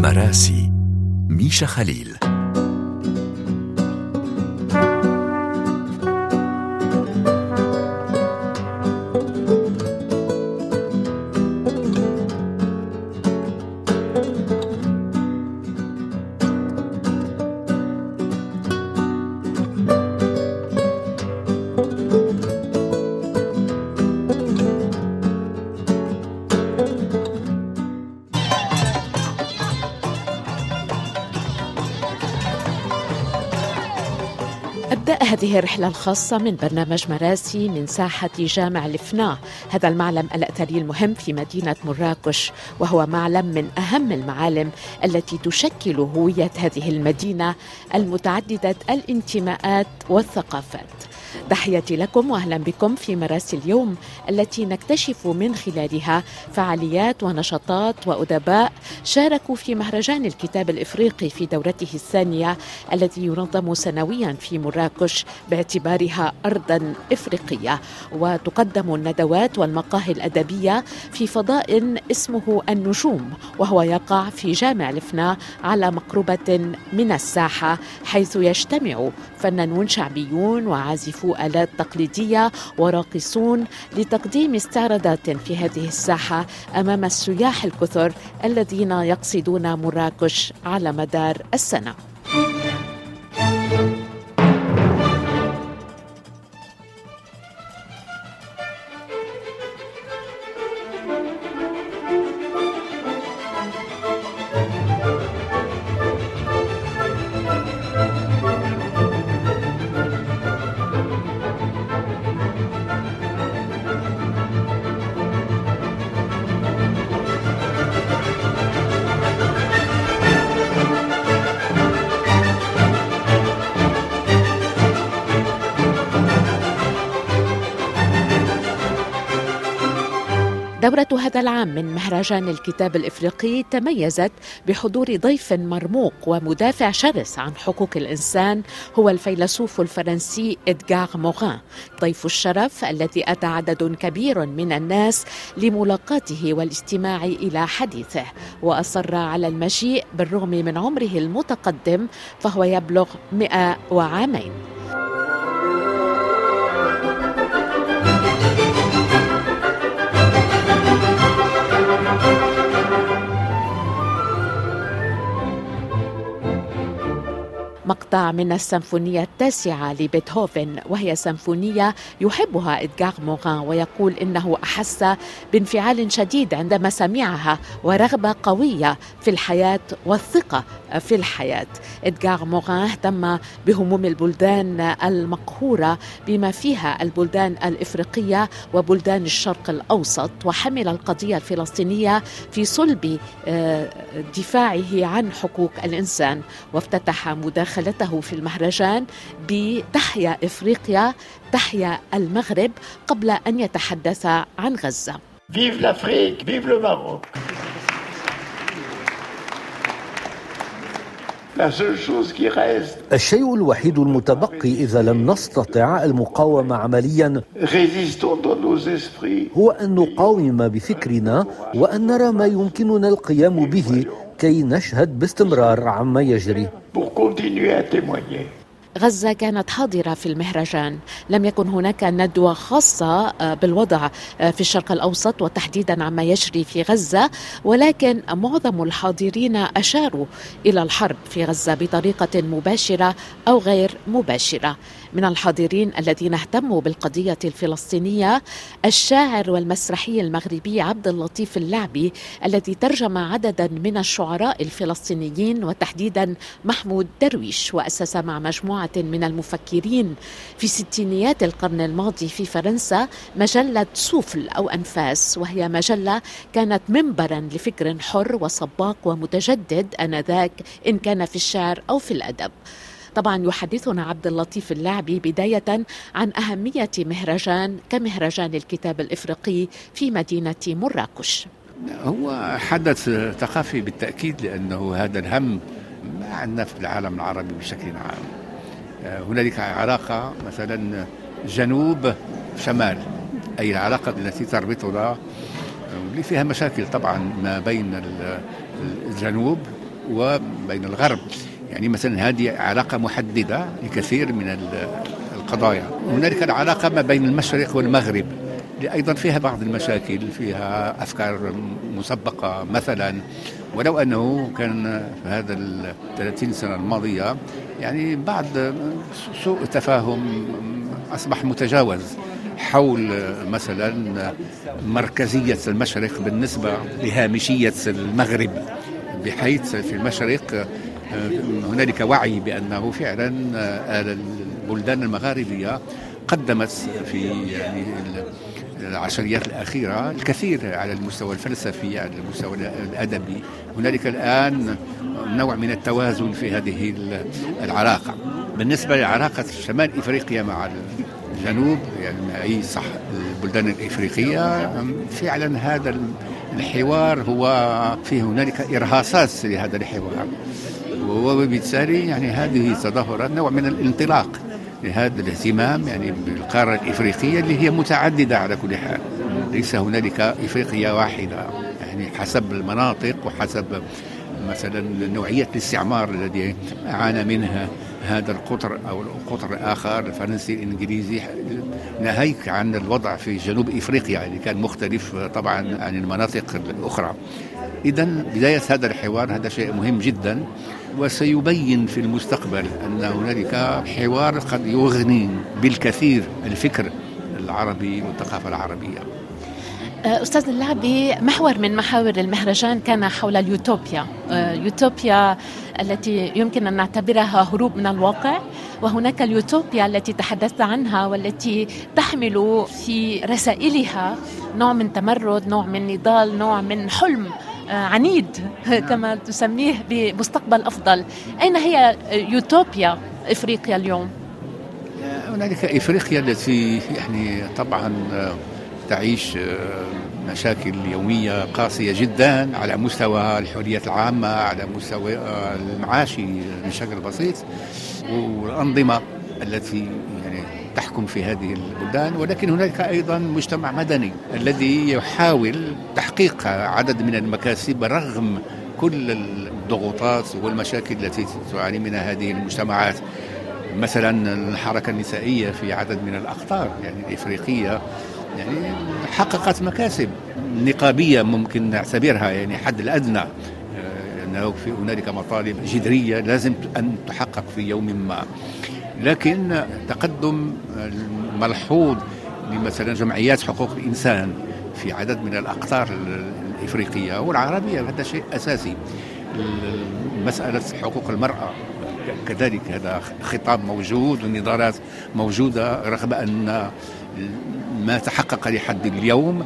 مراسي ميشا خليل. الرحلة الخاصة من برنامج مراسي من ساحة جامع الفنا هذا المعلم الأثري المهم في مدينة مراكش وهو معلم من أهم المعالم التي تشكل هوية هذه المدينة المتعددة الانتماءات والثقافات. تحياتي لكم وأهلا بكم في مراسي اليوم التي نكتشف من خلالها فعاليات ونشاطات وأدباء شاركوا في مهرجان الكتاب الإفريقي في دورته الثانية الذي ينظم سنويا في مراكش باعتبارها ارضا إفريقية وتقدم الندوات والمقاهي الأدبية في فضاء اسمه النجوم وهو يقع في جامع الفنا على مقربة من الساحة حيث يجتمع فنانون شعبيون وعازفو آلات تقليدية وراقصون لتقديم استعراضات في هذه الساحة أمام السياح الكثر الذين يقصدون مراكش على مدار السنة. دورة هذا العام من مهرجان الكتاب الإفريقي تميزت بحضور ضيف مرموق ومدافع شرس عن حقوق الإنسان هو الفيلسوف الفرنسي إدغار موغان. ضيف الشرف الذي أتى عدد كبير من الناس لملاقاته والاستماع إلى حديثه وأصر على المجيء بالرغم من عمره المتقدم فهو يبلغ 100 وعامين. مقطع من السيمفونية التاسعة لبيتهوفن وهي سيمفونية يحبها إدغار موغان ويقول إنه أحس بانفعال شديد عندما سمعها ورغبة قوية في الحياة والثقة في الحياة. إدغار موغان اهتم بهموم البلدان المقهورة بما فيها البلدان الإفريقية وبلدان الشرق الأوسط وحمل القضية الفلسطينية في صلب دفاعه عن حقوق الإنسان. وافتتح مداخلته في المهرجان بتحيا إفريقيا تحيا المغرب قبل أن يتحدث عن غزة. Vive l'Afrique, vive le Maroc. الشيء الوحيد المتبقي إذا لم نستطع المقاومة عمليا هو أن نقاوم بفكرنا وأن نرى ما يمكننا القيام به كي نشهد باستمرار عما يجري. غزة كانت حاضرة في المهرجان. لم يكن هناك ندوة خاصة بالوضع في الشرق الأوسط وتحديدا عما يجري في غزة ولكن معظم الحاضرين أشاروا إلى الحرب في غزة بطريقة مباشرة أو غير مباشرة. من الحاضرين الذين اهتموا بالقضية الفلسطينية الشاعر والمسرحي المغربي عبد اللطيف اللعبي الذي ترجم عددا من الشعراء الفلسطينيين وتحديدا محمود درويش وأسس مع مجموعة من المفكرين في ستينيات القرن الماضي في فرنسا مجلة سوفل أو أنفاس وهي مجلة كانت منبرا لفكر حر وسباق ومتجدد آنذاك إن كان في الشعر أو في الأدب. طبعا يحدثنا عبد اللطيف اللعبي بداية عن أهمية مهرجان كمهرجان الكتاب الإفريقي في مدينة مراكش. هو حدث ثقافي بالتأكيد لأنه هذا الهم ما عندنا في العالم العربي بشكل عام. هنالك علاقة مثلا جنوب شمال أي العلاقة التي تربطنا واللي فيها مشاكل طبعا ما بين الجنوب وبين الغرب. يعني مثلا هذه علاقة محددة لكثير من القضايا. هنالك العلاقة ما بين المشرق والمغرب أيضا فيها بعض المشاكل فيها أفكار مسبقة. مثلا ولو أنه كان في هذا ال 30 سنة الماضية يعني بعض سوء تفاهم أصبح متجاوز حول مثلا مركزية المشرق بالنسبة لهامشية المغرب بحيث في المشرق هنالك وعي بأنه فعلا البلدان المغاربية قدمت في يعني العشريات الأخيرة الكثير على المستوى الفلسفي على المستوى الأدبي. هنالك الآن نوع من التوازن في هذه العلاقة. بالنسبة لعلاقة شمال إفريقيا مع الجنوب يعني أي صح البلدان الإفريقية فعلا هذا الحوار هو فيه هنالك إرهاصات لهذا الحوار. وبالتالي يعني هذه تظاهرات نوع من الانطلاق لهذا الاهتمام يعني بالقارة الإفريقية اللي هي متعددة على كل حال. ليس هنالك إفريقيا واحدة. يعني حسب المناطق وحسب مثلا نوعية الاستعمار الذي عانى منها هذا القطر أو القطر الآخر الفرنسي الإنجليزي ناهيك عن الوضع في جنوب إفريقيا اللي كان مختلف طبعا عن المناطق الأخرى. إذا بداية هذا الحوار هذا شيء مهم جدا. وسيبين في المستقبل أن هنالك حوار قد يغني بالكثير الفكر العربي والثقافة العربية. أه، أستاذ اللعبي محور من محاور المهرجان كان حول اليوتوبيا. أه، يوتوبيا التي يمكن أن نعتبرها هروب من الواقع وهناك اليوتوبيا التي تحدثت عنها والتي تحمل في رسائلها نوع من تمرد نوع من نضال نوع من حلم. عنيد كما تسميه بمستقبل أفضل. أين هي يوتوبيا إفريقيا اليوم؟ هنالك إفريقيا التي يعني طبعا تعيش آه، مشاكل يومية قاسية جدا على مستوى الحريات العامة على مستوى آه، المعاشي بشكل بسيط. والأنظمة التي تحكم في هذه البلدان ولكن هناك أيضا مجتمع مدني الذي يحاول تحقيق عدد من المكاسب رغم كل الضغوطات والمشاكل التي تعاني منها هذه المجتمعات. مثلا الحركة النسائية في عدد من الأقطار يعني الإفريقية يعني حققت مكاسب نقابية ممكن نعتبرها يعني حد الأدنى. آه، أنه في هنالك مطالب جذرية لازم أن تحقق في يوم ما. لكن تقدم ملحوظ لمثلا جمعيات حقوق الإنسان في عدد من الأقطار الإفريقية والعربية. هذا شيء أساسي. مسألة حقوق المرأة كذلك هذا خطاب موجود والنضالات موجودة رغم أن ما تحقق لحد اليوم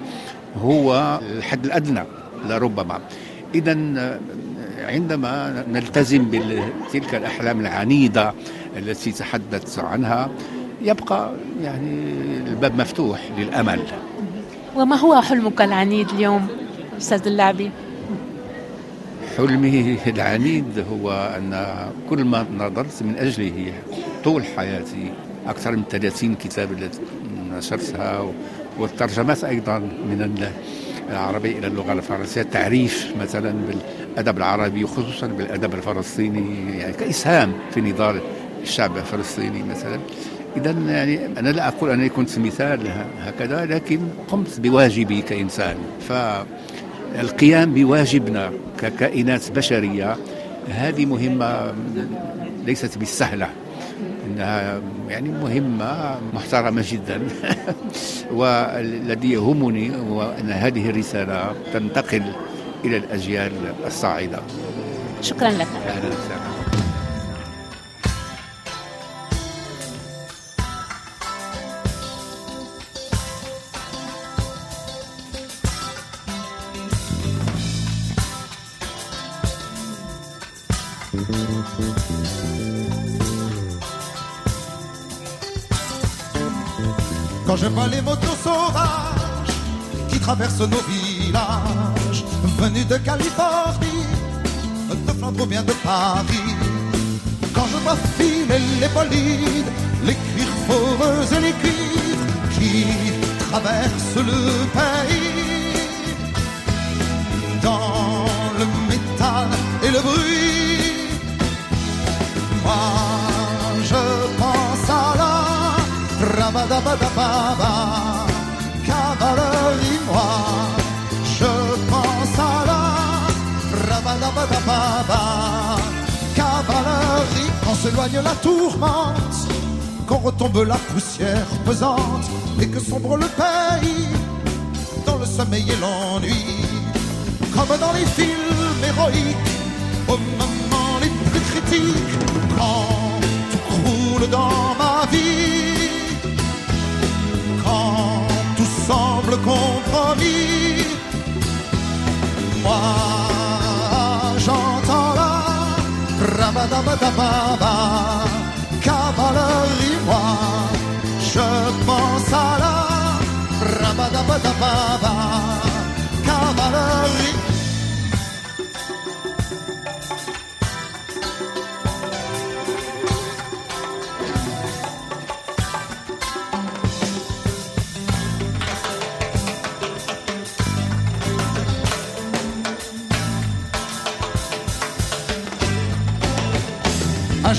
هو الحد الأدنى لربما. اذا عندما نلتزم بتلك الأحلام العنيدة التي تحدثت عنها يبقى يعني الباب مفتوح للأمل. وما هو حلمك العنيد اليوم أستاذ اللعبي؟ حلمي العنيد هو أن كل ما نظرت من أجله طول حياتي أكثر من 30 كتاب التي نشرتها والترجمات أيضا من العربي إلى اللغة الفرنسية تعريف مثلا بالأدب العربي وخصوصا بالأدب الفلسطيني يعني كإسهام في نضال الشعب الفلسطيني مثلا. اذا يعني أنا لا أقول أنني كنت مثال هكذا لكن قمت بواجبي كإنسان. فالقيام بواجبنا ككائنات بشرية هذه مهمة ليست بالسهلة. إنها يعني مهمة محترمة جدا. والذي يهمني هو أن هذه الرسالة تنتقل إلى الأجيال الصاعدة. شكرا لك. أهلا وسهلا. Je vois les motos sauvages qui traversent nos villages, venus de Californie, de Flandre ou bien de Paris. Quand je vois filer les bolides, les cuirs foreux et les cuivres qui traversent le pays. Dans le métal et le bruit Cavalerie, moi, Je pense à la rabadabadababa, cavalerie. Quand s'éloigne la tourmente, quand retombe la poussière pesante et que sombre le pays dans le sommeil et l'ennui, comme dans les films héroïques, au moment les plus critiques, quand tout croule dans ma vie compromis, moi j'entends la rabadabadababa, cavalerie, moi je pense à la rabadabadababa,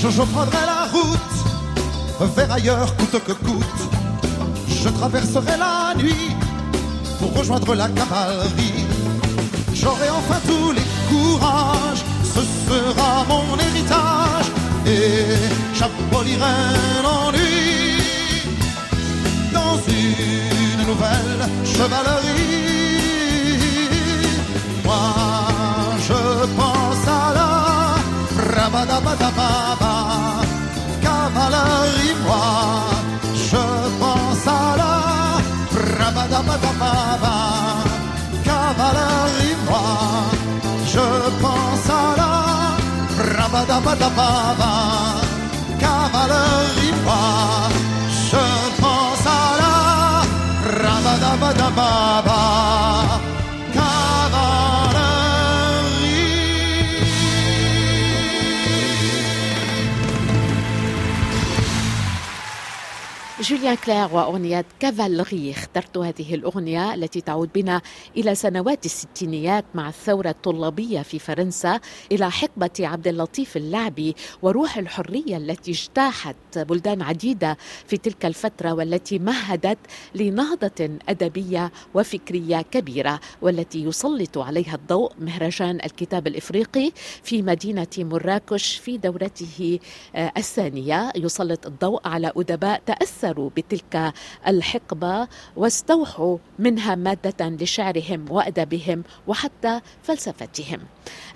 Je prendrai la route vers ailleurs coûte que coûte. Je traverserai la nuit pour rejoindre la cavalerie. J'aurai enfin tous les courages, ce sera mon héritage et j'abolirai l'ennui dans une nouvelle chevalerie. Moi, je pense à la rabadabadababa, pa da pa جوليان كلير وأغنية Cavalerie اخترت هذه الأغنية التي تعود بنا إلى سنوات الستينيات مع الثورة الطلابية في فرنسا إلى حقبة عبد اللطيف اللعبي وروح الحرية التي اجتاحت بلدان عديدة في تلك الفترة والتي مهدت لنهضة أدبية وفكرية كبيرة والتي يسلط عليها الضوء مهرجان الكتاب الإفريقي في مدينة مراكش في دورته آه، الثانية. يسلط الضوء على أدباء تأثروا بتلك الحقبة واستوحوا منها مادة لشعرهم وأدبهم وحتى فلسفتهم.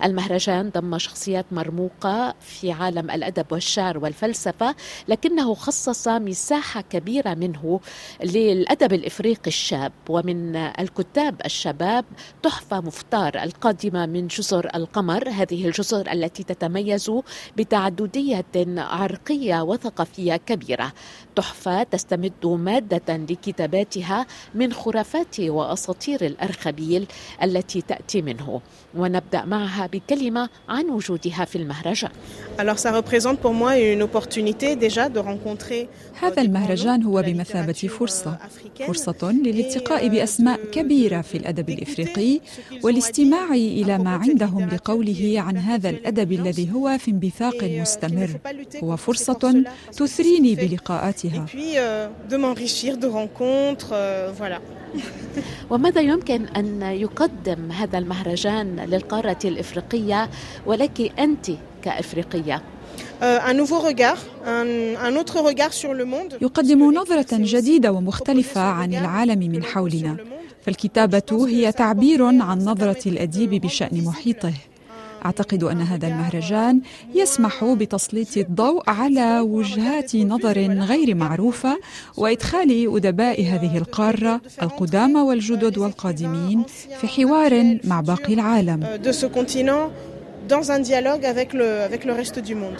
المهرجان ضم شخصيات مرموقة في عالم الأدب والشعر والفلسفة لكنه خصص مساحة كبيرة منه للأدب الإفريقي الشاب. ومن الكتاب الشباب تحفة مفتار القادمة من جزر القمر. هذه الجزر التي تتميز بتعددية عرقية وثقافية كبيرة. تحفة تستمد مادة لكتاباتها من خرافات وأساطير الأرخبيل التي تأتي منه. ونبدأ معها بكلمة عن وجودها في المهرجان. Rencontrer هذا المهرجان هو بمثابة فرصة فرصة للالتقاء بأسماء كبيرة في الأدب الإفريقي والاستماع إلى ما عندهم لقوله عن هذا الأدب الذي هو في انبثاق مستمر. هو فرصة تثريني بلقاءاتها. Euh, euh, وماذا يمكن أن يقدم هذا المهرجان للقارة الإفريقية ولك أنت كإفريقية. Euh, يقدم نظرة جديدة ومختلفة عن العالم من حولنا. فالكتابة هي تعبير عن نظرة الأديب بشأن محيطه. أعتقد أن هذا المهرجان يسمح بتسليط الضوء على وجهات نظر غير معروفة وإدخال أدباء هذه القارة القدامى والجدد والقادمين في حوار مع باقي العالم dans un dialogue avec le, avec le reste du monde.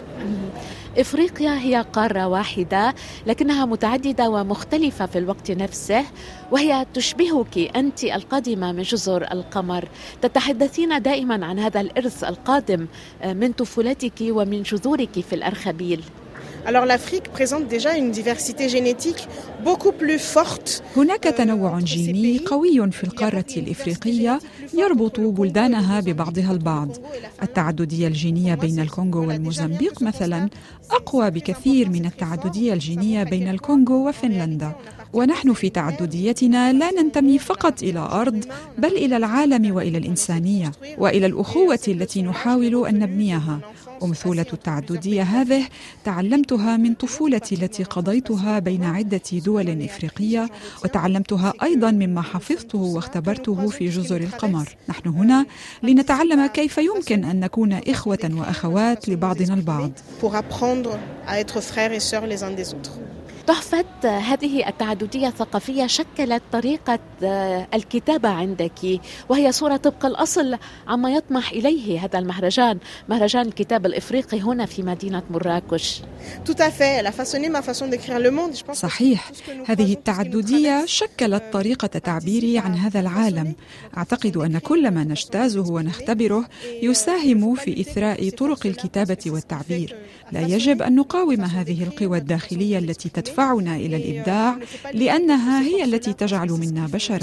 إفريقيا هي قارة واحدة لكنها متعددة ومختلفة في الوقت نفسه وهي تشبهك أنت القادمة من جزر القمر. تتحدثين دائما عن هذا الإرث القادم من طفولتك ومن جذورك في الأرخبيل. Alors l'Afrique présente déjà une diversité génétique beaucoup plus forte. هناك تنوع جيني قوي في القارة الإفريقية يربط بلدانها ببعضها البعض. التعددية الجينية بين الكونغو والموزمبيق مثلا أقوى بكثير من التعددية الجينية بين الكونغو وفنلندا. ونحن في تعدديتنا لا ننتمي فقط إلى أرض بل إلى العالم وإلى الإنسانية وإلى الأخوة التي نحاول أن نبنيها أمثولة التعددية هذه تعلمتها من طفولتي التي قضيتها بين عدة دول إفريقية وتعلمتها أيضا مما حفظته واختبرته في جزر القمر. نحن هنا لنتعلم كيف يمكن أن نكون إخوة وأخوات لبعضنا البعض. تحفة هذه التعددية الثقافية شكلت طريقة آه، الكتابة عندك وهي صورة طبق الأصل عما يطمح إليه هذا المهرجان مهرجان الكتاب الإفريقي هنا في مدينة مراكش. صحيح. هذه التعددية شكلت طريقة تعبيري عن هذا العالم. أعتقد أن كل ما نجتازه ونختبره يساهم في إثراء طرق الكتابة والتعبير. لا يجب أن نقاوم هذه القوى الداخلية التي تدفعنا إلى الإبداع لأنها هي التي تجعل منا بشرا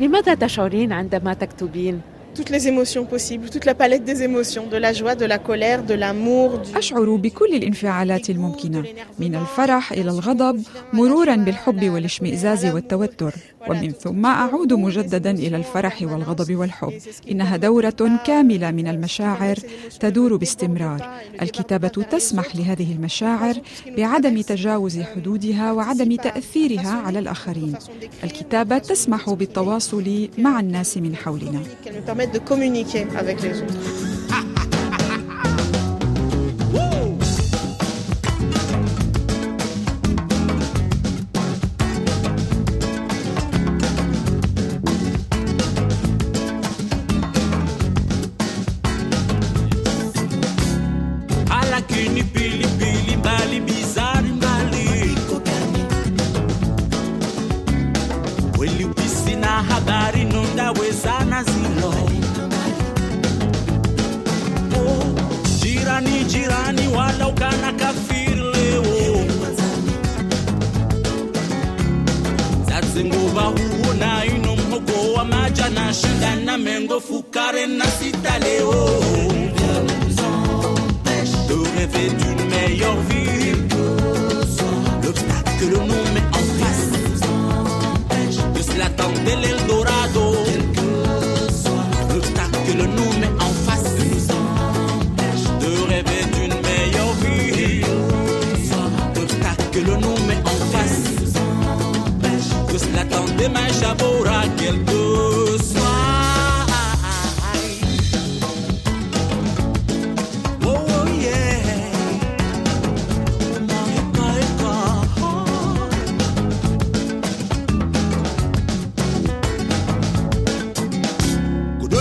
لماذا تشعرين عندما تكتبين؟ Toutes les émotions possibles, toute la palette des émotions, de la joie, de la colère, de l'amour. Du... أشعر بكل الانفعالات الممكنة. من الفرح إلى الغضب مرورا بالحب والاشمئزاز والتوتر. ومن ثم أعود مجددا إلى الفرح والغضب والحب. إنها دورة كاملة من المشاعر تدور باستمرار. الكتابة تسمح لهذه المشاعر بعدم تجاوز حدودها وعدم تأثيرها على الآخرين. الكتابة تسمح بالتواصل مع الناس من حولنا. De communiquer avec les autres.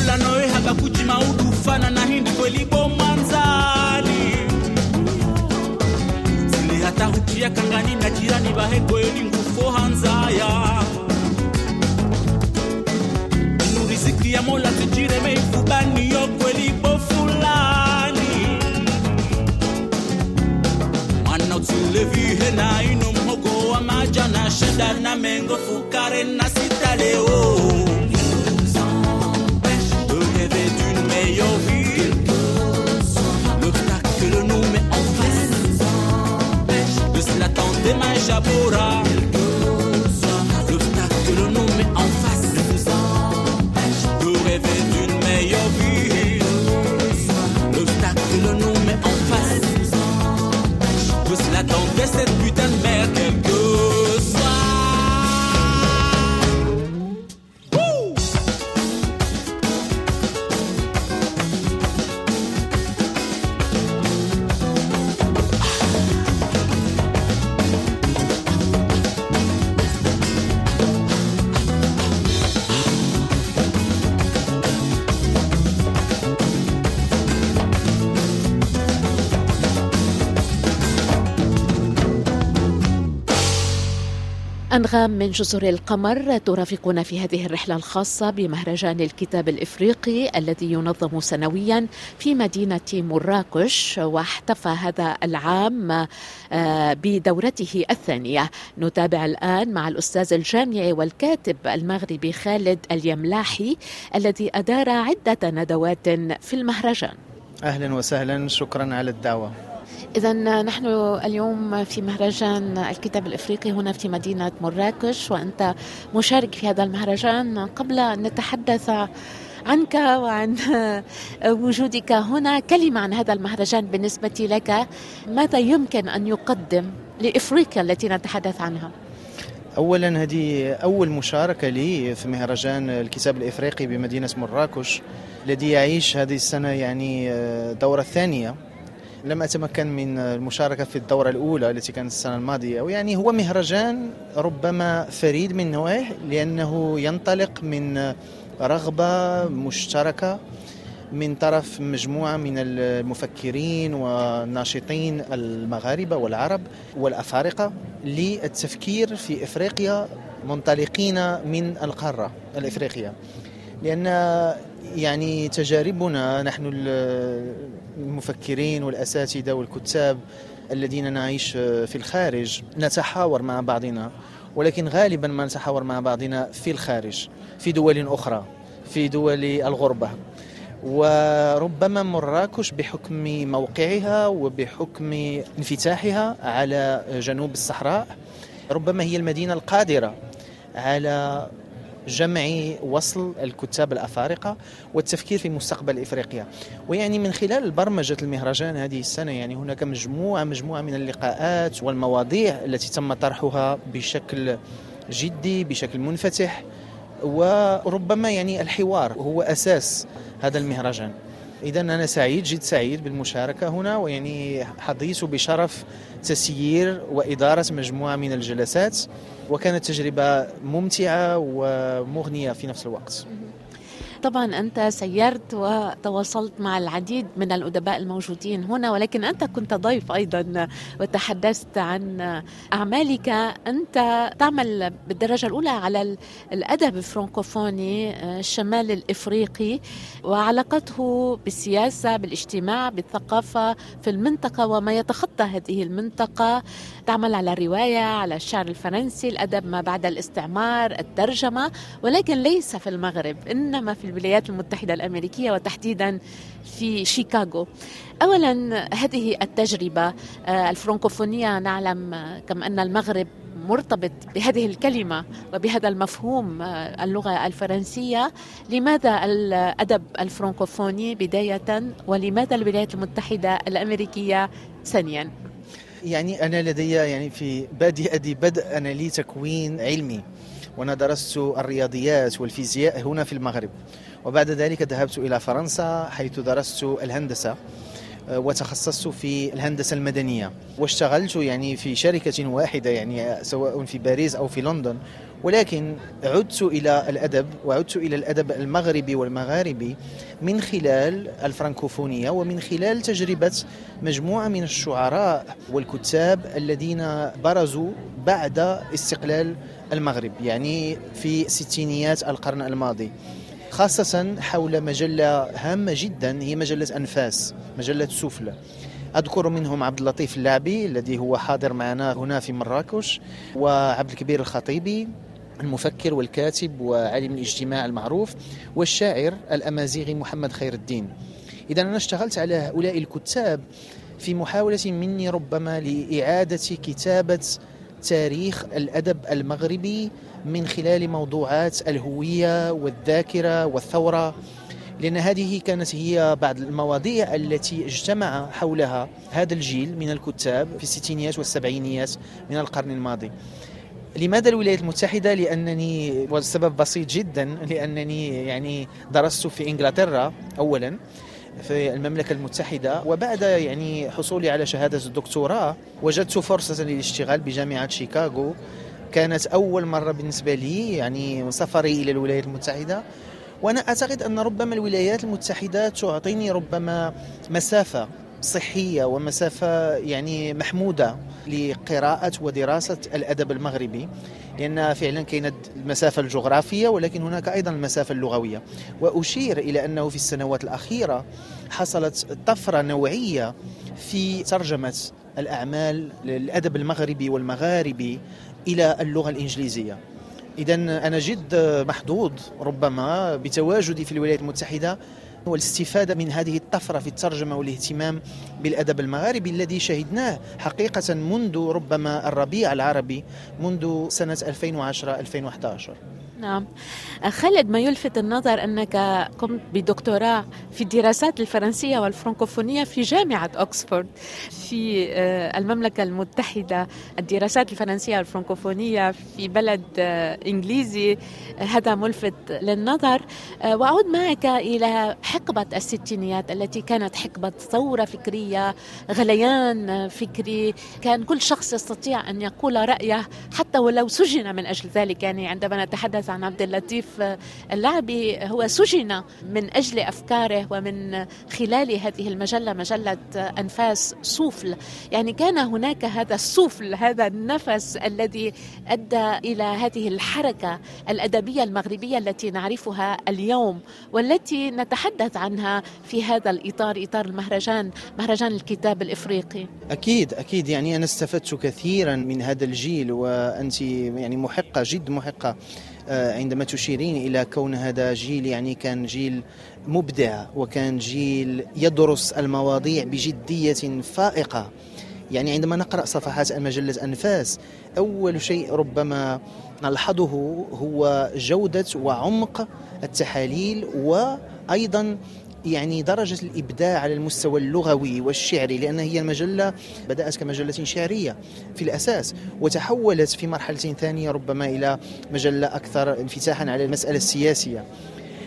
kula nowe hakakuchima udufana na hindi hata kangani na jirani ni ngufo hanzaya. Inu ya mola tujireme ifubaniyo na mhogo wa maja na shenda na mengo fukare na sitaleo demain j'aboura. L'obstacle que l'on nous met en face ne nous rêver d'une meilleure vie. L'obstacle que l'on nous met en face nous de cela cette. أنغام من جزر القمر ترافقنا في هذه الرحلة الخاصة بمهرجان الكتاب الإفريقي الذي ينظم سنويا في مدينة مراكش واحتفى هذا العام آه، بدورته الثانية. نتابع الآن مع الأستاذ الجامعي والكاتب المغربي خالد اليملاحي الذي أدار عدة ندوات في المهرجان. أهلا وسهلا شكرا على الدعوة. إذا نحن اليوم في مهرجان الكتاب الإفريقي هنا في مدينة مراكش وأنت مشارك في هذا المهرجان. قبل أن نتحدث عنك وعن وجودك هنا كلمة عن هذا المهرجان بالنسبة لك. ماذا يمكن أن يقدم لإفريقيا التي نتحدث عنها؟ اولا هذه أول مشاركة لي في مهرجان الكتاب الإفريقي بمدينة مراكش الذي يعيش هذه السنة يعني الدوره الثانية لم أتمكن من المشاركة في الدورة الأولى التي كانت السنة الماضية ويعني هو مهرجان ربما فريد من نوعه لأنه ينطلق من رغبة مشتركة من طرف مجموعة من المفكرين والناشطين المغاربة والعرب والأفارقة للتفكير في إفريقيا منطلقين من القارة الإفريقية. لأن يعني تجاربنا نحن المفكرين والأساتذة والكتاب الذين نعيش في الخارج نتحاور مع بعضنا. ولكن غالبا ما نتحاور مع بعضنا في الخارج في دول أخرى في دول الغربة. وربما مراكش بحكم موقعها وبحكم انفتاحها على جنوب الصحراء. ربما هي المدينة القادرة على جمع وصل الكتاب الأفارقة والتفكير في مستقبل إفريقيا. ويعني من خلال البرمجه المهرجان هذه السنة يعني هناك مجموعة مجموعة من اللقاءات والمواضيع التي تم طرحها بشكل جدي بشكل منفتح وربما يعني الحوار هو أساس هذا المهرجان. إذا أنا سعيد جد سعيد بالمشاركة هنا ويعني حظيت بشرف تسيير وإدارة مجموعة من الجلسات وكانت تجربة ممتعة ومغنية في نفس الوقت. طبعا أنت سيرت وتواصلت مع العديد من الأدباء الموجودين هنا ولكن أنت كنت ضيف أيضا وتحدثت عن أعمالك. أنت تعمل بالدرجة الأولى على الأدب الفرنكوفوني الشمال الإفريقي وعلاقته بالسياسة بالاجتماع بالثقافة في المنطقة وما يتخطى هذه المنطقة. تعمل على الرواية على الشعر الفرنسي الأدب ما بعد الاستعمار الترجمة ولكن ليس في المغرب إنما في الولايات المتحدة الأمريكية وتحديدا في شيكاغو. أولا هذه التجربة الفرنكوفونية نعلم كم أن المغرب مرتبط بهذه الكلمة وبهذا المفهوم اللغة الفرنسية. لماذا الأدب الفرنكوفوني بداية؟ ولماذا الولايات المتحدة الأمريكية ثانيا؟ يعني أنا لدي يعني في بادئ بدء أنا لي تكوين علمي. وأنا درست الرياضيات والفيزياء هنا في المغرب. وبعد ذلك ذهبت إلى فرنسا حيث درست الهندسة وتخصصت في الهندسة المدنية. واشتغلت يعني في شركة واحدة يعني سواء في باريس أو في لندن ولكن عدت إلى الأدب وعدت إلى الأدب المغربي والمغاربي من خلال الفرنكوفونية ومن خلال تجربة مجموعة من الشعراء والكتاب الذين برزوا بعد استقلال المغرب يعني في ستينيات القرن الماضي. خاصة حول مجلة هامة جدا هي مجلة أنفاس مجلة سفلى. أذكر منهم عبد اللطيف اللاعبي الذي هو حاضر معنا هنا في مراكش وعبد الكبير الخطيبي المفكر والكاتب وعالم الاجتماع المعروف والشاعر الأمازيغي محمد خير الدين إذا أنا اشتغلت على هؤلاء الكتاب في محاولة مني ربما لإعادة كتابة تاريخ الأدب المغربي من خلال موضوعات الهوية والذاكرة والثورة لأن هذه كانت هي بعض المواضيع التي اجتمع حولها هذا الجيل من الكتاب في الستينيات والسبعينيات من القرن الماضي. لماذا الولايات المتحدة؟ لأنني والسبب بسيط جدا لأنني يعني درست في إنجلترا أولا في المملكة المتحدة وبعد يعني حصولي على شهادة الدكتوراه وجدت فرصة للاشتغال بجامعة شيكاغو كانت أول مرة بالنسبة لي يعني سفري إلى الولايات المتحدة وأنا أعتقد أن ربما الولايات المتحدة تعطيني ربما مسافة صحية ومسافة يعني محمودة لقراءة ودراسة الأدب المغربي لأن فعلا كانت المسافة الجغرافية ولكن هناك أيضا المسافة اللغوية. وأشير إلى أنه في السنوات الأخيرة حصلت طفرة نوعية في ترجمة الأعمال الأدب المغربي والمغاربي إلى اللغة الإنجليزية. إذا أنا جد محظوظ ربما بتواجدي في الولايات المتحدة والاستفادة من هذه الطفرة في الترجمة والاهتمام بالأدب المغاربي الذي شهدناه حقيقة منذ ربما الربيع العربي منذ سنة 2010-2011 نعم. خالد ما يلفت النظر أنك قمت بدكتوراه في الدراسات الفرنسية والفرنكوفونية في جامعة أكسفورد في آه، المملكة المتحدة الدراسات الفرنسية والفرنكوفونية في بلد آه، إنجليزي. هذا ملفت للنظر. وأعود معك إلى حقبة الستينيات التي كانت حقبة ثورة فكرية غليان فكري. كان كل شخص يستطيع أن يقول رأيه حتى ولو سجن من أجل ذلك. يعني عندما نتحدث عن عبد اللطيف اللعبي هو سجن من أجل أفكاره ومن خلال هذه المجلة مجلة أنفاس صوفل يعني كان هناك هذا الصوفل هذا النفس الذي أدى إلى هذه الحركة الأدبية المغربية التي نعرفها اليوم والتي نتحدث عنها في هذا الإطار إطار المهرجان مهرجان الكتاب الإفريقي. أكيد أكيد. يعني أنا استفدت كثيرا من هذا الجيل وأنت يعني محقة جد محقة. آه، عندما تشيرين إلى كون هذا جيل يعني كان جيل مبدع وكان جيل يدرس المواضيع بجدية فائقة. يعني عندما نقرأ صفحات مجلة أنفاس أول شيء ربما نلحظه هو جودة وعمق التحاليل وأيضا يعني درجة الإبداع على المستوى اللغوي والشعري لأن هي المجلة بدأت كمجلة شعرية في الأساس وتحولت في مرحلة ثانية ربما إلى مجلة أكثر انفتاحا على المسألة السياسية.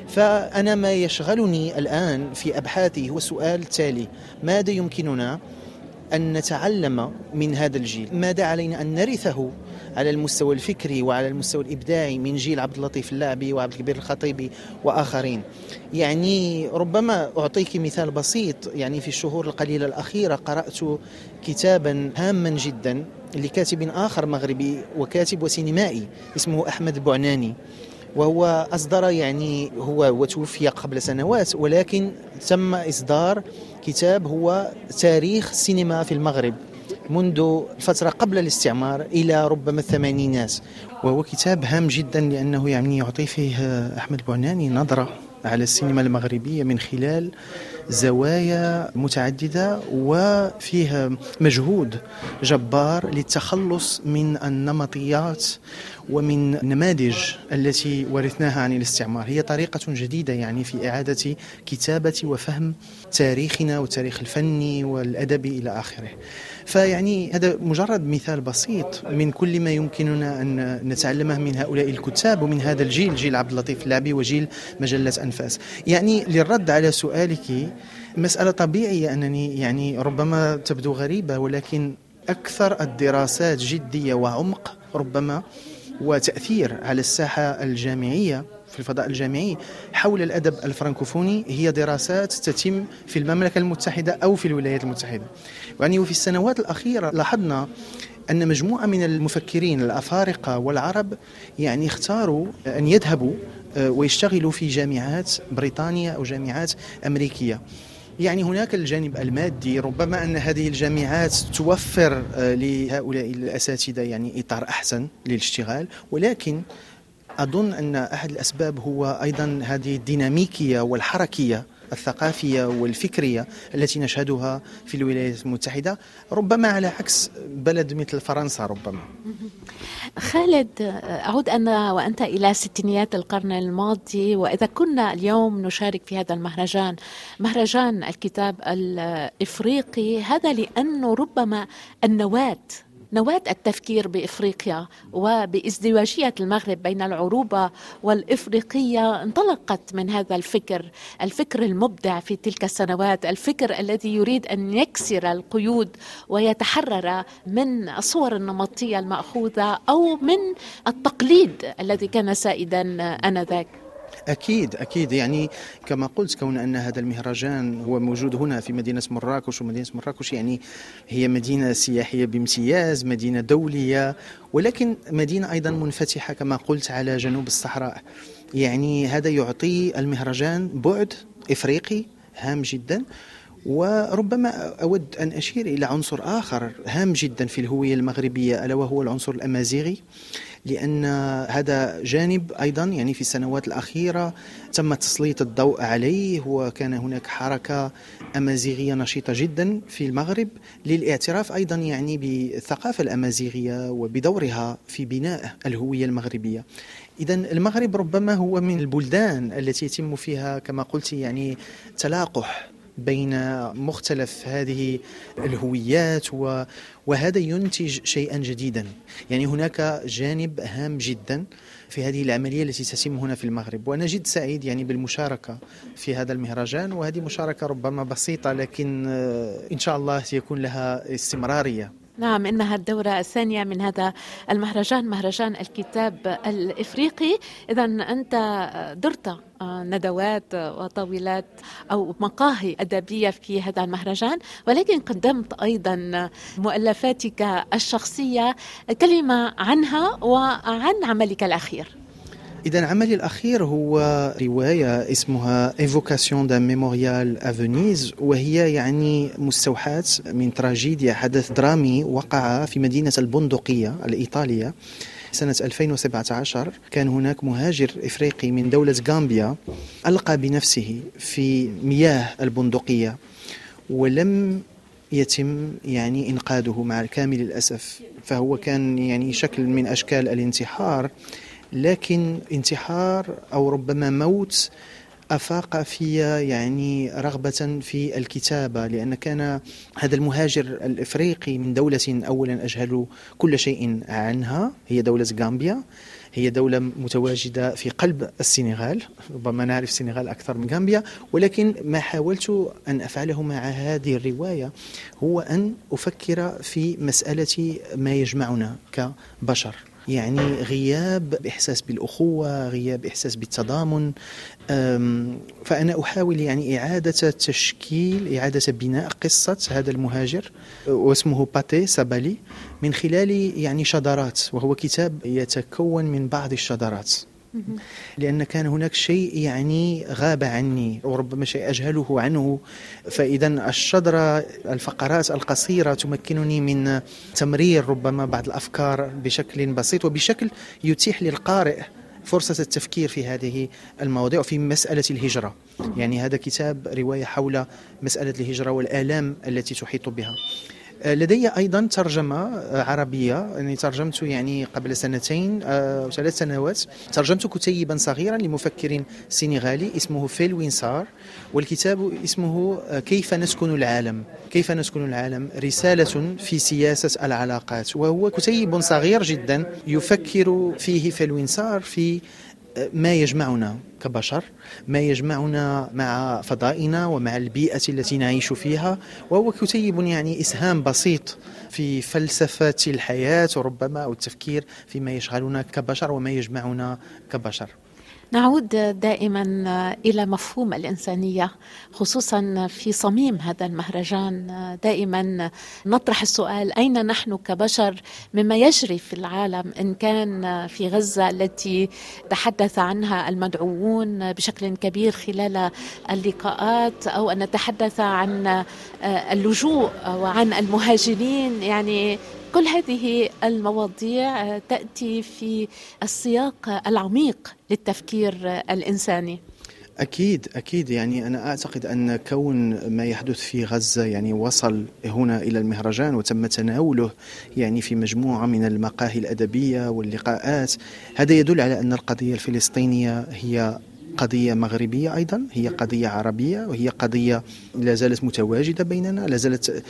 فأنا ما يشغلني الآن في أبحاثي هو السؤال التالي ماذا يمكننا أن نتعلم من هذا الجيل؟ ماذا علينا أن نرثه على المستوى الفكري وعلى المستوى الإبداعي من جيل عبد اللطيف اللاعبي وعبد الكبير الخطيبي وآخرين. يعني ربما أعطيك مثال بسيط يعني في الشهور القليلة الأخيرة قرأت كتابا هاما جدا لكاتب آخر مغربي وكاتب وسينمائي اسمه أحمد بعناني. وهو أصدر يعني هو وتوفي قبل سنوات ولكن تم إصدار كتاب هو تاريخ السينما في المغرب. منذ الفترة قبل الاستعمار إلى ربما الثمانينات وهو كتاب هام جدا لأنه يعني يعطي فيه أحمد بعناني نظرة على السينما المغربية من خلال زوايا متعددة وفيها مجهود جبار للتخلص من النمطيات ومن النماذج التي ورثناها عن الاستعمار. هي طريقة جديدة يعني في إعادة كتابة وفهم تاريخنا والتاريخ الفني والأدبي إلى آخره. فيعني هذا مجرد مثال بسيط من كل ما يمكننا أن نتعلمه من هؤلاء الكتاب ومن هذا الجيل جيل عبد اللطيف اللعبي وجيل مجلة أنفاس. يعني للرد على سؤالك مسألة طبيعية أنني يعني ربما تبدو غريبة ولكن أكثر الدراسات جدية وعمق ربما وتأثير على الساحة الجامعية في الفضاء الجامعي حول الأدب الفرنكوفوني. هي دراسات تتم في المملكة المتحدة أو في الولايات المتحدة. يعني وفي السنوات الأخيرة لاحظنا أن مجموعة من المفكرين الأفارقة والعرب يعني اختاروا أن يذهبوا آه، ويشتغلوا في جامعات بريطانية أو جامعات أمريكية. يعني هناك الجانب المادي ربما أن هذه الجامعات توفر آه، لهؤلاء الأساتذة يعني إطار أحسن للاشتغال. ولكن أظن أن أحد الأسباب هو أيضا هذه الديناميكية والحركية الثقافية والفكرية التي نشهدها في الولايات المتحدة ربما على عكس بلد مثل فرنسا ربما. خالد أعود أنا وأنت إلى ستينيات القرن الماضي وإذا كنا اليوم نشارك في هذا المهرجان مهرجان الكتاب الإفريقي هذا لأنه ربما النواة نواة التفكير بإفريقيا وبازدواجية المغرب بين العروبة والإفريقية انطلقت من هذا الفكر الفكر المبدع في تلك السنوات الفكر الذي يريد أن يكسر القيود ويتحرر من الصور النمطية المأخوذة أو من التقليد الذي كان سائدا آنذاك. أكيد أكيد. يعني كما قلت كون أن هذا المهرجان هو موجود هنا في مدينة مراكش ومدينة مراكش يعني هي مدينة سياحية بامتياز مدينة دولية ولكن مدينة أيضا منفتحة كما قلت على جنوب الصحراء. يعني هذا يعطي المهرجان بعد إفريقي هام جدا. وربما أود أن أشير إلى عنصر آخر هام جدا في الهوية المغربية ألا وهو العنصر الأمازيغي لأن هذا جانب أيضا يعني في السنوات الأخيرة تم تسليط الضوء عليه وكان هناك حركة أمازيغية نشيطة جدا في المغرب. للاعتراف أيضا يعني بالثقافة الأمازيغية وبدورها في بناء الهوية المغربية. إذا المغرب ربما هو من البلدان التي يتم فيها كما قلت يعني تلاقح بين مختلف هذه الهويات وهذا ينتج شيئا جديدا. يعني هناك جانب هام جدا في هذه العملية التي تتم هنا في المغرب. وأنا جد سعيد يعني بالمشاركة في هذا المهرجان. وهذه مشاركة ربما بسيطة لكن آه، إن شاء الله سيكون لها استمرارية. نعم إنها الدورة الثانية من هذا المهرجان مهرجان الكتاب الإفريقي. إذا أنت درت ندوات وطاولات أو مقاهي أدبية في هذا المهرجان ولكن قدمت أيضا مؤلفاتك الشخصية كلمة عنها وعن عملك الأخير. إذا عملي الأخير هو رواية اسمها Évocation d'un mémorial à Venise وهي يعني مستوحاة من تراجيديا. حدث درامي وقع في مدينة البندقية الإيطالية سنة 2017 كان هناك مهاجر إفريقي من دولة غامبيا ألقى بنفسه في مياه البندقية ولم يتم يعني إنقاذه مع كامل الأسف فهو كان يعني شكل من أشكال الانتحار. لكن انتحار أو ربما موت أفاق في يعني رغبة في الكتابة لأن كان هذا المهاجر الإفريقي من دولة اولا أجهل كل شيء عنها هي دولة غامبيا هي دولة متواجدة في قلب السنغال ربما نعرف السنغال أكثر من غامبيا ولكن ما حاولت أن أفعله مع هذه الرواية هو أن أفكر في مسألة ما يجمعنا كبشر. يعني غياب إحساس بالأخوة غياب إحساس بالتضامن. فأنا أحاول يعني إعادة تشكيل إعادة بناء قصة هذا المهاجر واسمه باتي سابالي من خلال يعني شذرات وهو كتاب يتكون من بعض الشذرات لأن كان هناك شيء يعني غاب عني وربما شيء أجهله عنه. فإذا الشجرة الفقرات القصيرة تمكنني من تمرير ربما بعض الأفكار بشكل بسيط وبشكل يتيح للقارئ فرصة التفكير في هذه المواضيع وفي مسألة الهجرة. يعني هذا كتاب رواية حول مسألة الهجرة والآلام التي تحيط بها. لدي أيضا ترجمة عربية. يعني ترجمت يعني قبل سنتين أو آه، ثلاث سنوات. ترجمت كتيبا صغيرا لمفكر سنغالي اسمه فيل وينسار والكتاب اسمه آه، كيف نسكن العالم. كيف نسكن العالم؟ رسالة في سياسة العلاقات. وهو كتيب صغير جدا يفكر فيه فيل وينسار في ما يجمعنا كبشر ما يجمعنا مع فضائنا ومع البيئة التي نعيش فيها وهو كتيب يعني إسهام بسيط في فلسفة الحياة وربما أو التفكير فيما يشغلنا كبشر وما يجمعنا كبشر. نعود دائما إلى مفهوم الإنسانية خصوصا في صميم هذا المهرجان. دائما نطرح السؤال أين نحن كبشر مما يجري في العالم؟ إن كان في غزة التي تحدث عنها المدعوون بشكل كبير خلال اللقاءات أو أن نتحدث عن اللجوء وعن المهاجرين يعني كل هذه المواضيع تأتي في السياق العميق للتفكير الإنساني. أكيد أكيد. يعني أنا أعتقد أن كون ما يحدث في غزة يعني وصل هنا إلى المهرجان وتم تناوله يعني في مجموعة من المقاهي الأدبية واللقاءات هذا يدل على أن القضية الفلسطينية هي قضية مغربية أيضا هي قضية عربية وهي قضية لا زالت متواجدة بيننا لا زالت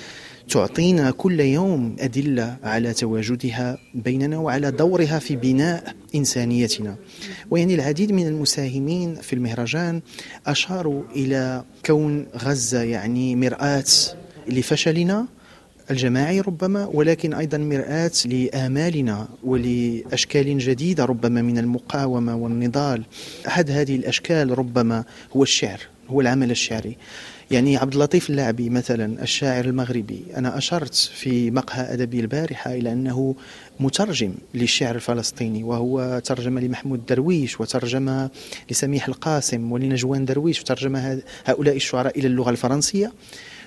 تعطينا كل يوم أدلة على تواجدها بيننا وعلى دورها في بناء إنسانيتنا. ويعني العديد من المساهمين في المهرجان أشاروا إلى كون غزة يعني مرآة لفشلنا الجماعي ربما ولكن أيضا مرآة لآمالنا ولأشكال جديدة ربما من المقاومة والنضال. أحد هذه الأشكال ربما هو الشعر هو العمل الشعري. يعني عبد اللطيف اللاعبي مثلا الشاعر المغربي أنا أشرت في مقهى أدبي البارحة إلى أنه مترجم للشعر الفلسطيني وهو ترجم لمحمود درويش وترجم لسميح القاسم ولنجوان درويش وترجم هؤلاء الشعراء إلى اللغة الفرنسية.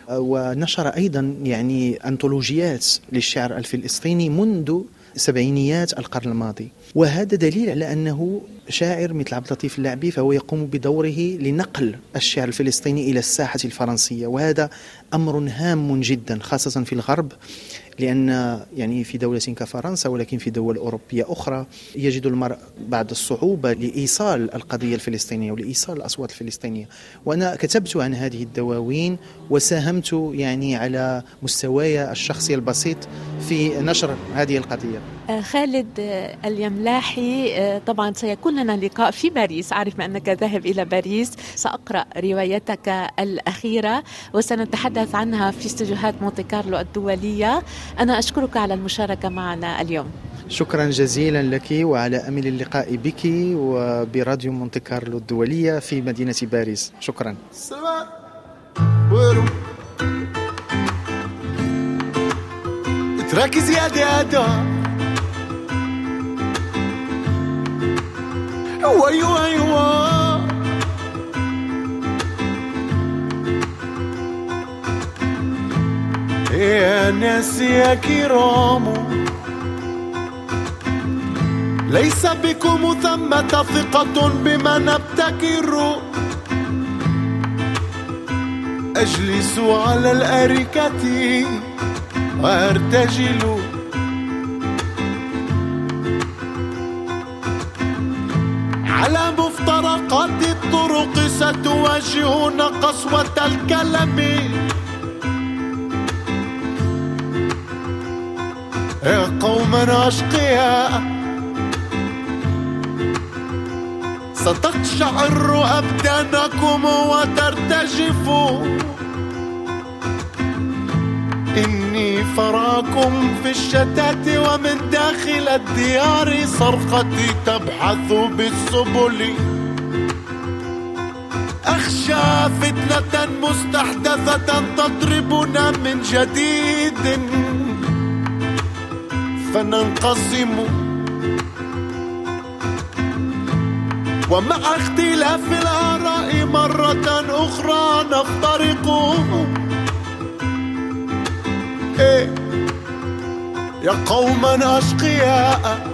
ونشر أيضا يعني أنطولوجيات للشعر الفلسطيني منذ سبعينيات القرن الماضي. وهذا دليل على أنه شاعر مثل عبد اللطيف اللعبي فهو يقوم بدوره لنقل الشعر الفلسطيني إلى الساحة الفرنسية. وهذا أمر هام جدا خاصة في الغرب. لأن يعني في دولة كفرنسا ولكن في دول أوروبية أخرى يجد المرء بعض الصعوبة لإيصال القضية الفلسطينية ولإيصال الأصوات الفلسطينية. وأنا كتبت عن هذه الدواوين وساهمت يعني على مستواي الشخصي البسيط في نشر هذه القضية. آه، خالد آه، اليملاحي آه، طبعا سيكون لنا لقاء في باريس. أعرف أنك ذاهب إلى باريس. سأقرأ روايتك الأخيرة وسنتحدث عنها في استديوهات مونتي كارلو الدولية. أنا أشكرك على المشاركة معنا اليوم. شكرا جزيلا لك وعلى أمل اللقاء بك وبراديو مونتي كارلو الدولية في مدينة باريس. شكرا. تراك زيادة أيوه أيوه. يا ناس يا كرام ليس بكم ثمة ثقة بما نبتكر أجلس على الأريكة وأرتجل. على مفترقات الطرق ستواجهون قسوة الكلام. قوما أشقياء. ستقشعر أبدانكم وترتجف. إني فراكم في الشتات ومن داخل الديار صرختي تبحث بالسبل. أخشى فتنة مستحدثة تضربنا من جديد. فننقسم. ومع اختلاف الآراء مرة أخرى نفترق. إيه يا قوما أشقياء.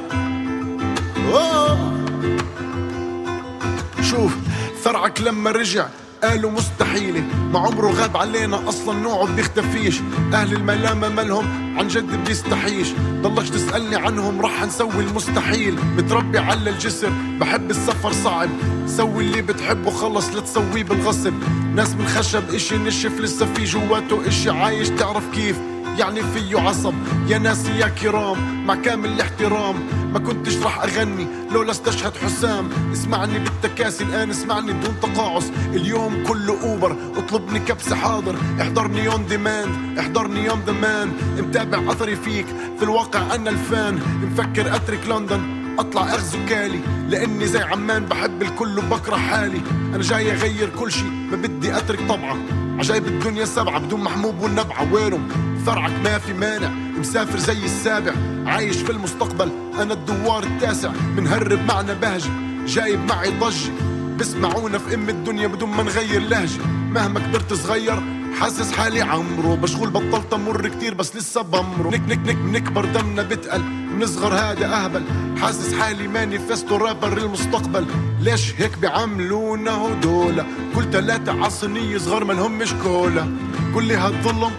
شوف ثرعك لما رجع قالوا مستحيلة. ما عمره غاب علينا أصلا نوعه بيختفيش أهل الملامة مالهم عن جد بيستحيش. ضلك تسألني عنهم رح نسوي المستحيل. متربي على الجسر بحب السفر صعب. سوي اللي بتحبه خلص لا تسويه بالغصب. ناس من خشب إشي نشف لسه في جواته إشي عايش. تعرف كيف؟ يعني فيه عصب. يا ناس يا كرام مع كامل الاحترام. ما كنتش راح أغني لولا استشهد حسام. اسمعني بالتكاسي الآن اسمعني بدون تقاعس. اليوم كله أوبر اطلبني كبسه حاضر. احضرني يوم ديماند احضرني يوم دمان متابع أثري فيك في الواقع أنا الفان. مفكر أترك لندن أطلع أغزو كالي. لأني زي عمان بحب الكل وبكره حالي. أنا جاي أغير كل شي ما بدي أترك طبعه. عجايب الدنيا سبعة بدون محموب والنبعة وينهم؟ ثرعك ما في مانع. مسافر زي السابع. عايش في المستقبل. أنا الدوار التاسع. منهرب معنا بهجة جايب معي ضجة بسمعونا في أم الدنيا بدون ما نغير لهجة مهما كبرت صغير حاسس حالي عمرو مشغول بطلت أمر كتير بس لسه بمرو. نك نك نك نكبر دمنا بتقل نصغر هذا أهبل. حاسس حالي مانيفستو رابر المستقبل. ليش هيك بيعملونا هدولا كل تلاتة عصنية صغار مالهمش كولا كل هالظلم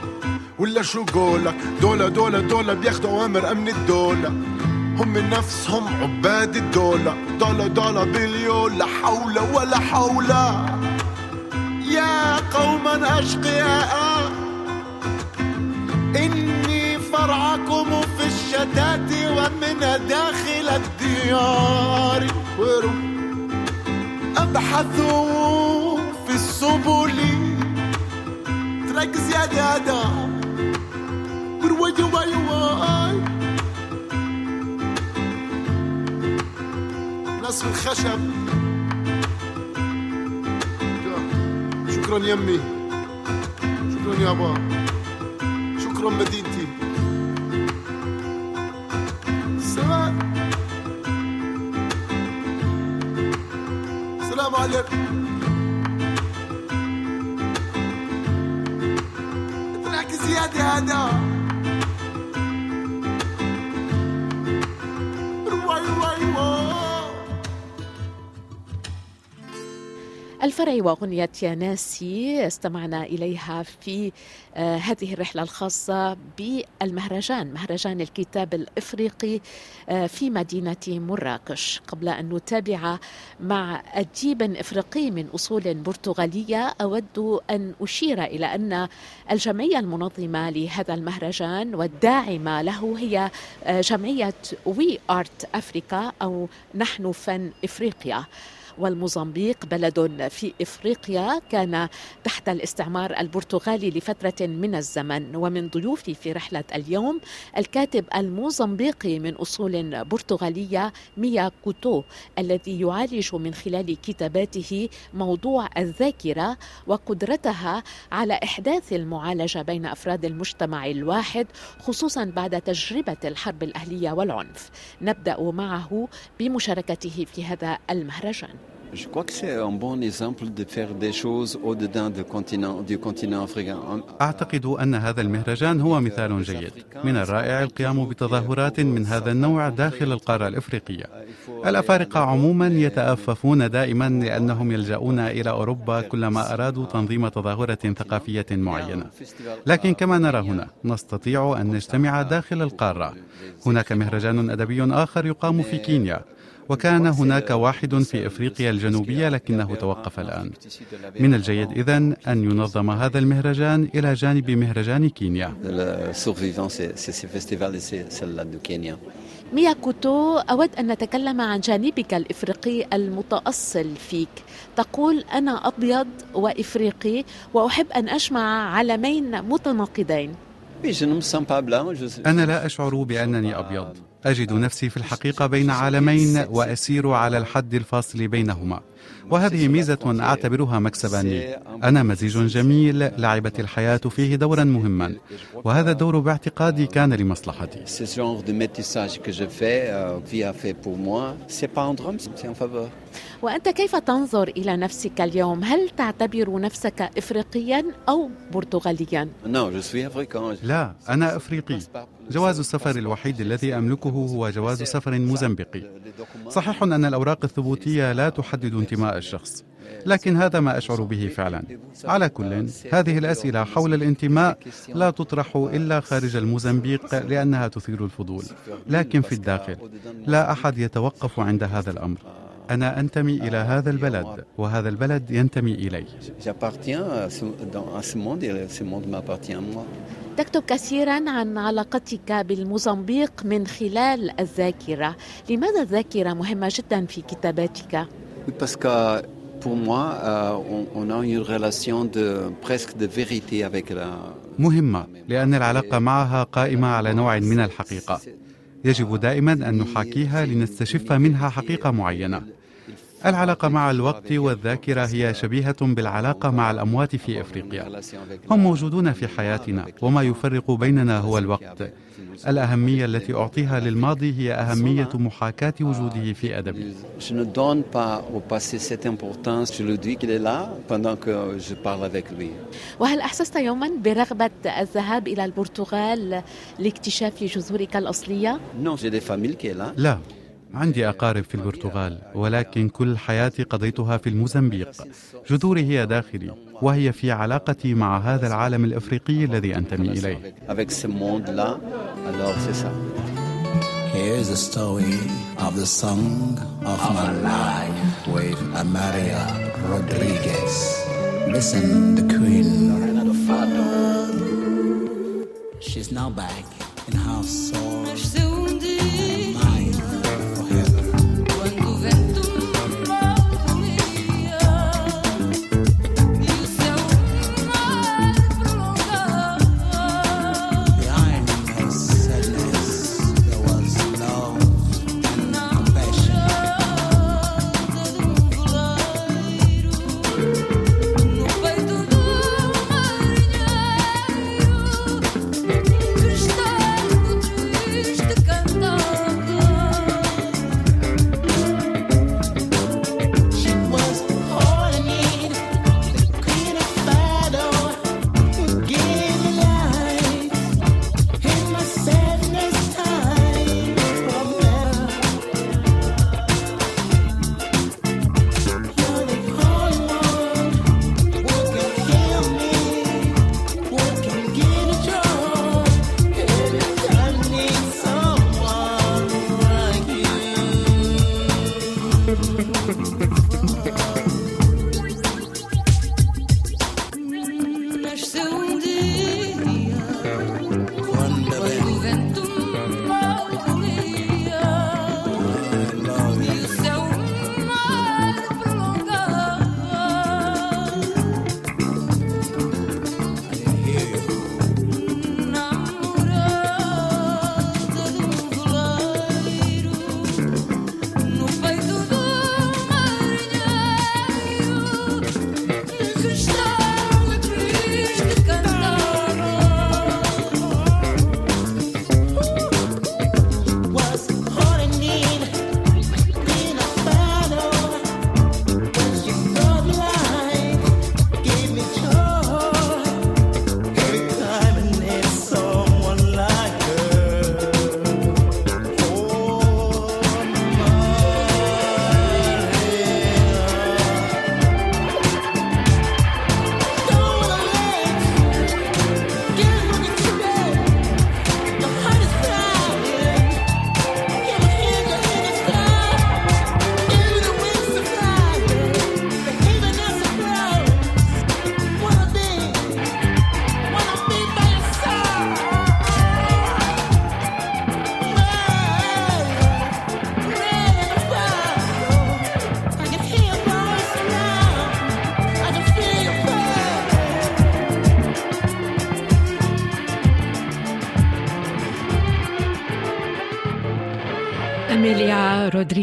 ولا شو قولك؟ دولا دولا دولا بياخدوا أوامر أمن الدولة. هم نفسهم عباد الدولة. دولا دولا بليون لا حول ولا حول يا قوما أشقياء إني فرعكم في الشتات ومن داخل الديار. أبحث في السبل تراك زيادة برواي واي واي ناس من الخشب. شكرا يمي. شكرا يابا شكرا مدينتي. سلام سلام عليكم الفرعي وأغنية يا ناسي استمعنا إليها في آه، هذه الرحلة الخاصة بالمهرجان مهرجان الكتاب الإفريقي آه، في مدينة مراكش. قبل أن نتابع مع أديب إفريقي من أصول برتغالية أود أن أشير إلى أن الجمعية المنظمة لهذا المهرجان والداعمة له هي آه، جمعية وي آرت أفريكا أو نحن فن إفريقيا. والموزمبيق بلد في إفريقيا كان تحت الاستعمار البرتغالي لفترة من الزمن. ومن ضيوفي في رحلة اليوم الكاتب الموزمبيقي من أصول برتغالية ميا كوتو الذي يعالج من خلال كتاباته موضوع الذاكرة وقدرتها على إحداث المعالجة بين أفراد المجتمع الواحد خصوصا بعد تجربة الحرب الأهلية والعنف. نبدأ معه بمشاركته في هذا المهرجان. Je crois que c'est un bon exemple de faire des choses au-dedans du continent, du continent africain. أعتقد أن هذا المهرجان هو مثال جيد. من الرائع القيام بتظاهرات من هذا النوع داخل القارة الإفريقية. الأفارقة عموما يتأففون دائما لأنهم يلجؤون إلى أوروبا كلما أرادوا تنظيم تظاهرة ثقافية معينة. لكن كما نرى هنا نستطيع أن نجتمع داخل القارة. هناك مهرجان أدبي آخر يقام في كينيا. وكان هناك واحد في إفريقيا الجنوبية لكنه توقف الآن. من الجيد اذا أن ينظم هذا المهرجان إلى جانب مهرجان كينيا. ميا كوتو أود أن نتكلم عن جانبك الإفريقي المتأصل فيك تقول أنا أبيض وإفريقي وأحب أن أجمع علمين متناقضين أنا لا أشعر بأنني أبيض أجد نفسي في الحقيقة بين عالمين وأسير على الحد الفاصل بينهما. وهذه ميزة أعتبرها مكسبا. لي أنا مزيج جميل لعبت الحياة فيه دورا مهما. وهذا الدور باعتقادي كان لمصلحتي. وأنت كيف تنظر إلى نفسك اليوم؟ هل تعتبر نفسك إفريقيا أو برتغاليا؟ لا أنا أفريقي. جواز السفر الوحيد الذي أملكه هو جواز سفر موزمبيقي صحيح أن الأوراق الثبوتية لا تحدد انتماء الشخص لكن هذا ما أشعر به فعلا. على كل هذه الأسئلة حول الانتماء لا تطرح إلا خارج الموزمبيق لأنها تثير الفضول لكن في الداخل لا أحد يتوقف عند هذا الأمر. أنا أنتمي إلى هذا البلد وهذا البلد ينتمي إلي. تكتب كثيرا عن علاقتك بالموزمبيق من خلال الذاكرة. لماذا الذاكرة مهمة جدا في كتاباتك؟ pour moi, euh, on, a une relation de presque de vérité avec la مهمة لأن العلاقة معها قائمة على نوع من الحقيقة. يجب دائما أن نحاكيها لنستشف منها حقيقة معينة. العلاقة مع الوقت والذاكرة هي شبيهة بالعلاقة مع الأموات في إفريقيا. هم موجودون في حياتنا وما يفرق بيننا هو الوقت. الأهمية التي أعطيها للماضي هي أهمية محاكاة وجوده في أدبي وهل أحسست يوما برغبة الذهاب إلى البرتغال لاكتشاف جذورك الأصلية؟ لا. عندي أقارب في البرتغال ولكن كل حياتي قضيتها في الموزمبيق جذوري هي داخلي وهي في علاقتي مع هذا العالم الإفريقي الذي أنتمي إليه Here's the story of the song of my life with Amaria Rodriguez. Listen, the queen. She's now back in house soul.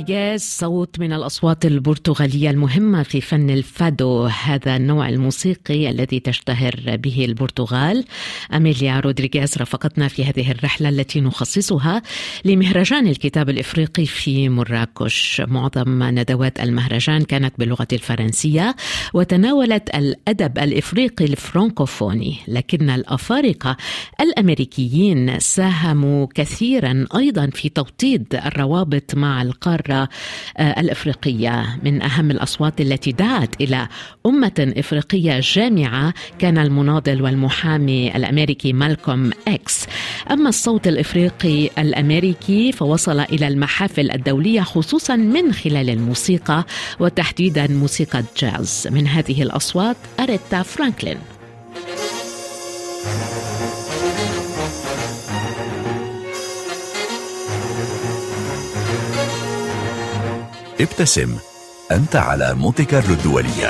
رودريغيز صوت من الأصوات البرتغالية المهمة في فن الفادو هذا النوع الموسيقي الذي تشتهر به البرتغال. أميليا رودريغيز رافقتنا في هذه الرحلة التي نخصصها لمهرجان الكتاب الإفريقي في مراكش. معظم ندوات المهرجان كانت باللغة الفرنسية وتناولت الأدب الإفريقي الفرنكوفوني لكن الأفارقة الأمريكيين ساهموا كثيرا أيضا في توطيد الروابط مع القارة آه، الإفريقية. من أهم الأصوات التي دعت إلى أمة إفريقية جامعة كان المناضل والمحامي الأمريكي مالكوم إكس. أما الصوت الإفريقي الأمريكي فوصل إلى المحافل الدولية خصوصا من خلال الموسيقى وتحديدا موسيقى الجاز من هذه الأصوات أريتا فرانكلين. ابتسم. أنت على مونتي كارلو الدولية.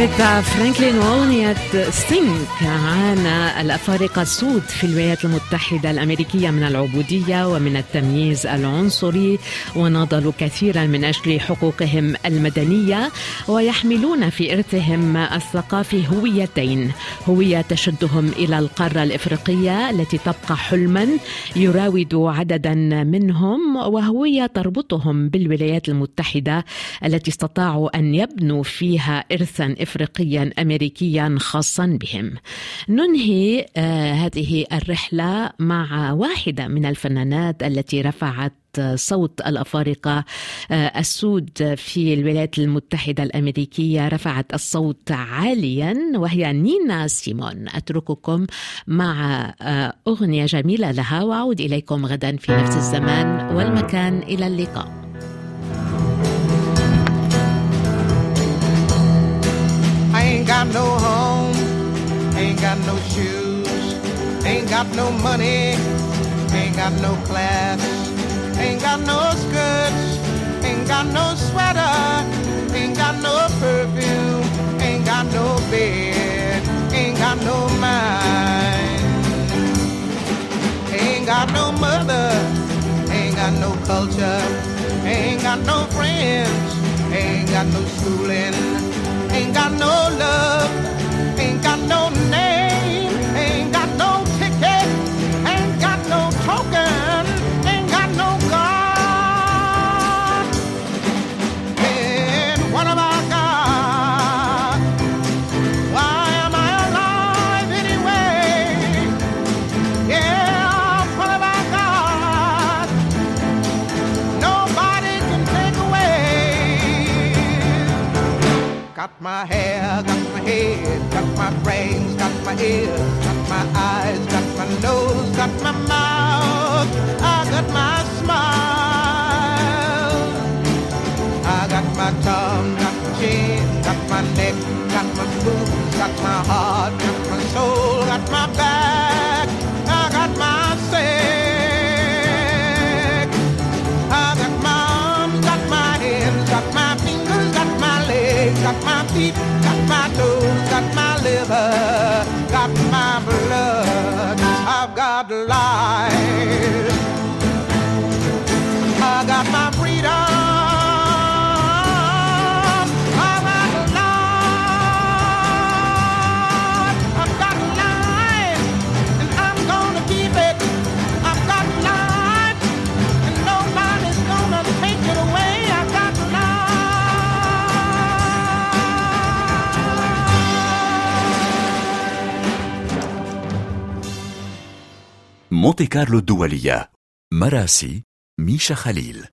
أريتا فرانكلين وأغنية Think عانى الأفارقة السود في الولايات المتحدة الأمريكية من العبودية ومن التمييز العنصري وناضلوا كثيرا من أجل حقوقهم المدنية ويحملون في إرثهم الثقافي هويتين. هوية تشدهم إلى القارة الإفريقية التي تبقى حلما يراود عددا منهم وهوية تربطهم بالولايات المتحدة التي استطاعوا أن يبنوا فيها إرثا إفريقيا أمريكيا خاصا بهم. ننهي آه هذه الرحلة مع واحدة من الفنانات التي رفعت صوت الأفارقة. آه، السود في الولايات المتحدة الأمريكية رفعت الصوت عاليا وهي نينا سيمون. أترككم مع آه، أغنية جميلة لها وأعود إليكم غدا في نفس الزمان والمكان. إلى اللقاء. Got no home, ain't got no shoes, ain't got no money, ain't got no class, ain't got no skirts, ain't got no sweater, ain't got no perfume, ain't got no bed, ain't got no mind, ain't got no mother, ain't got no culture, ain't got no friends, ain't got no schooling Ain't got no love, my hair, got my head, got my brains, got my ears, got my eyes, got my nose, got my mouth, I got my smile. I got my tongue, got my chin, got my neck, got my boobs, got my heart, got my soul, got my back, got my liver, got my blood. I've got life. مونتي كارلو الدولية. مراسي ميشا خليل.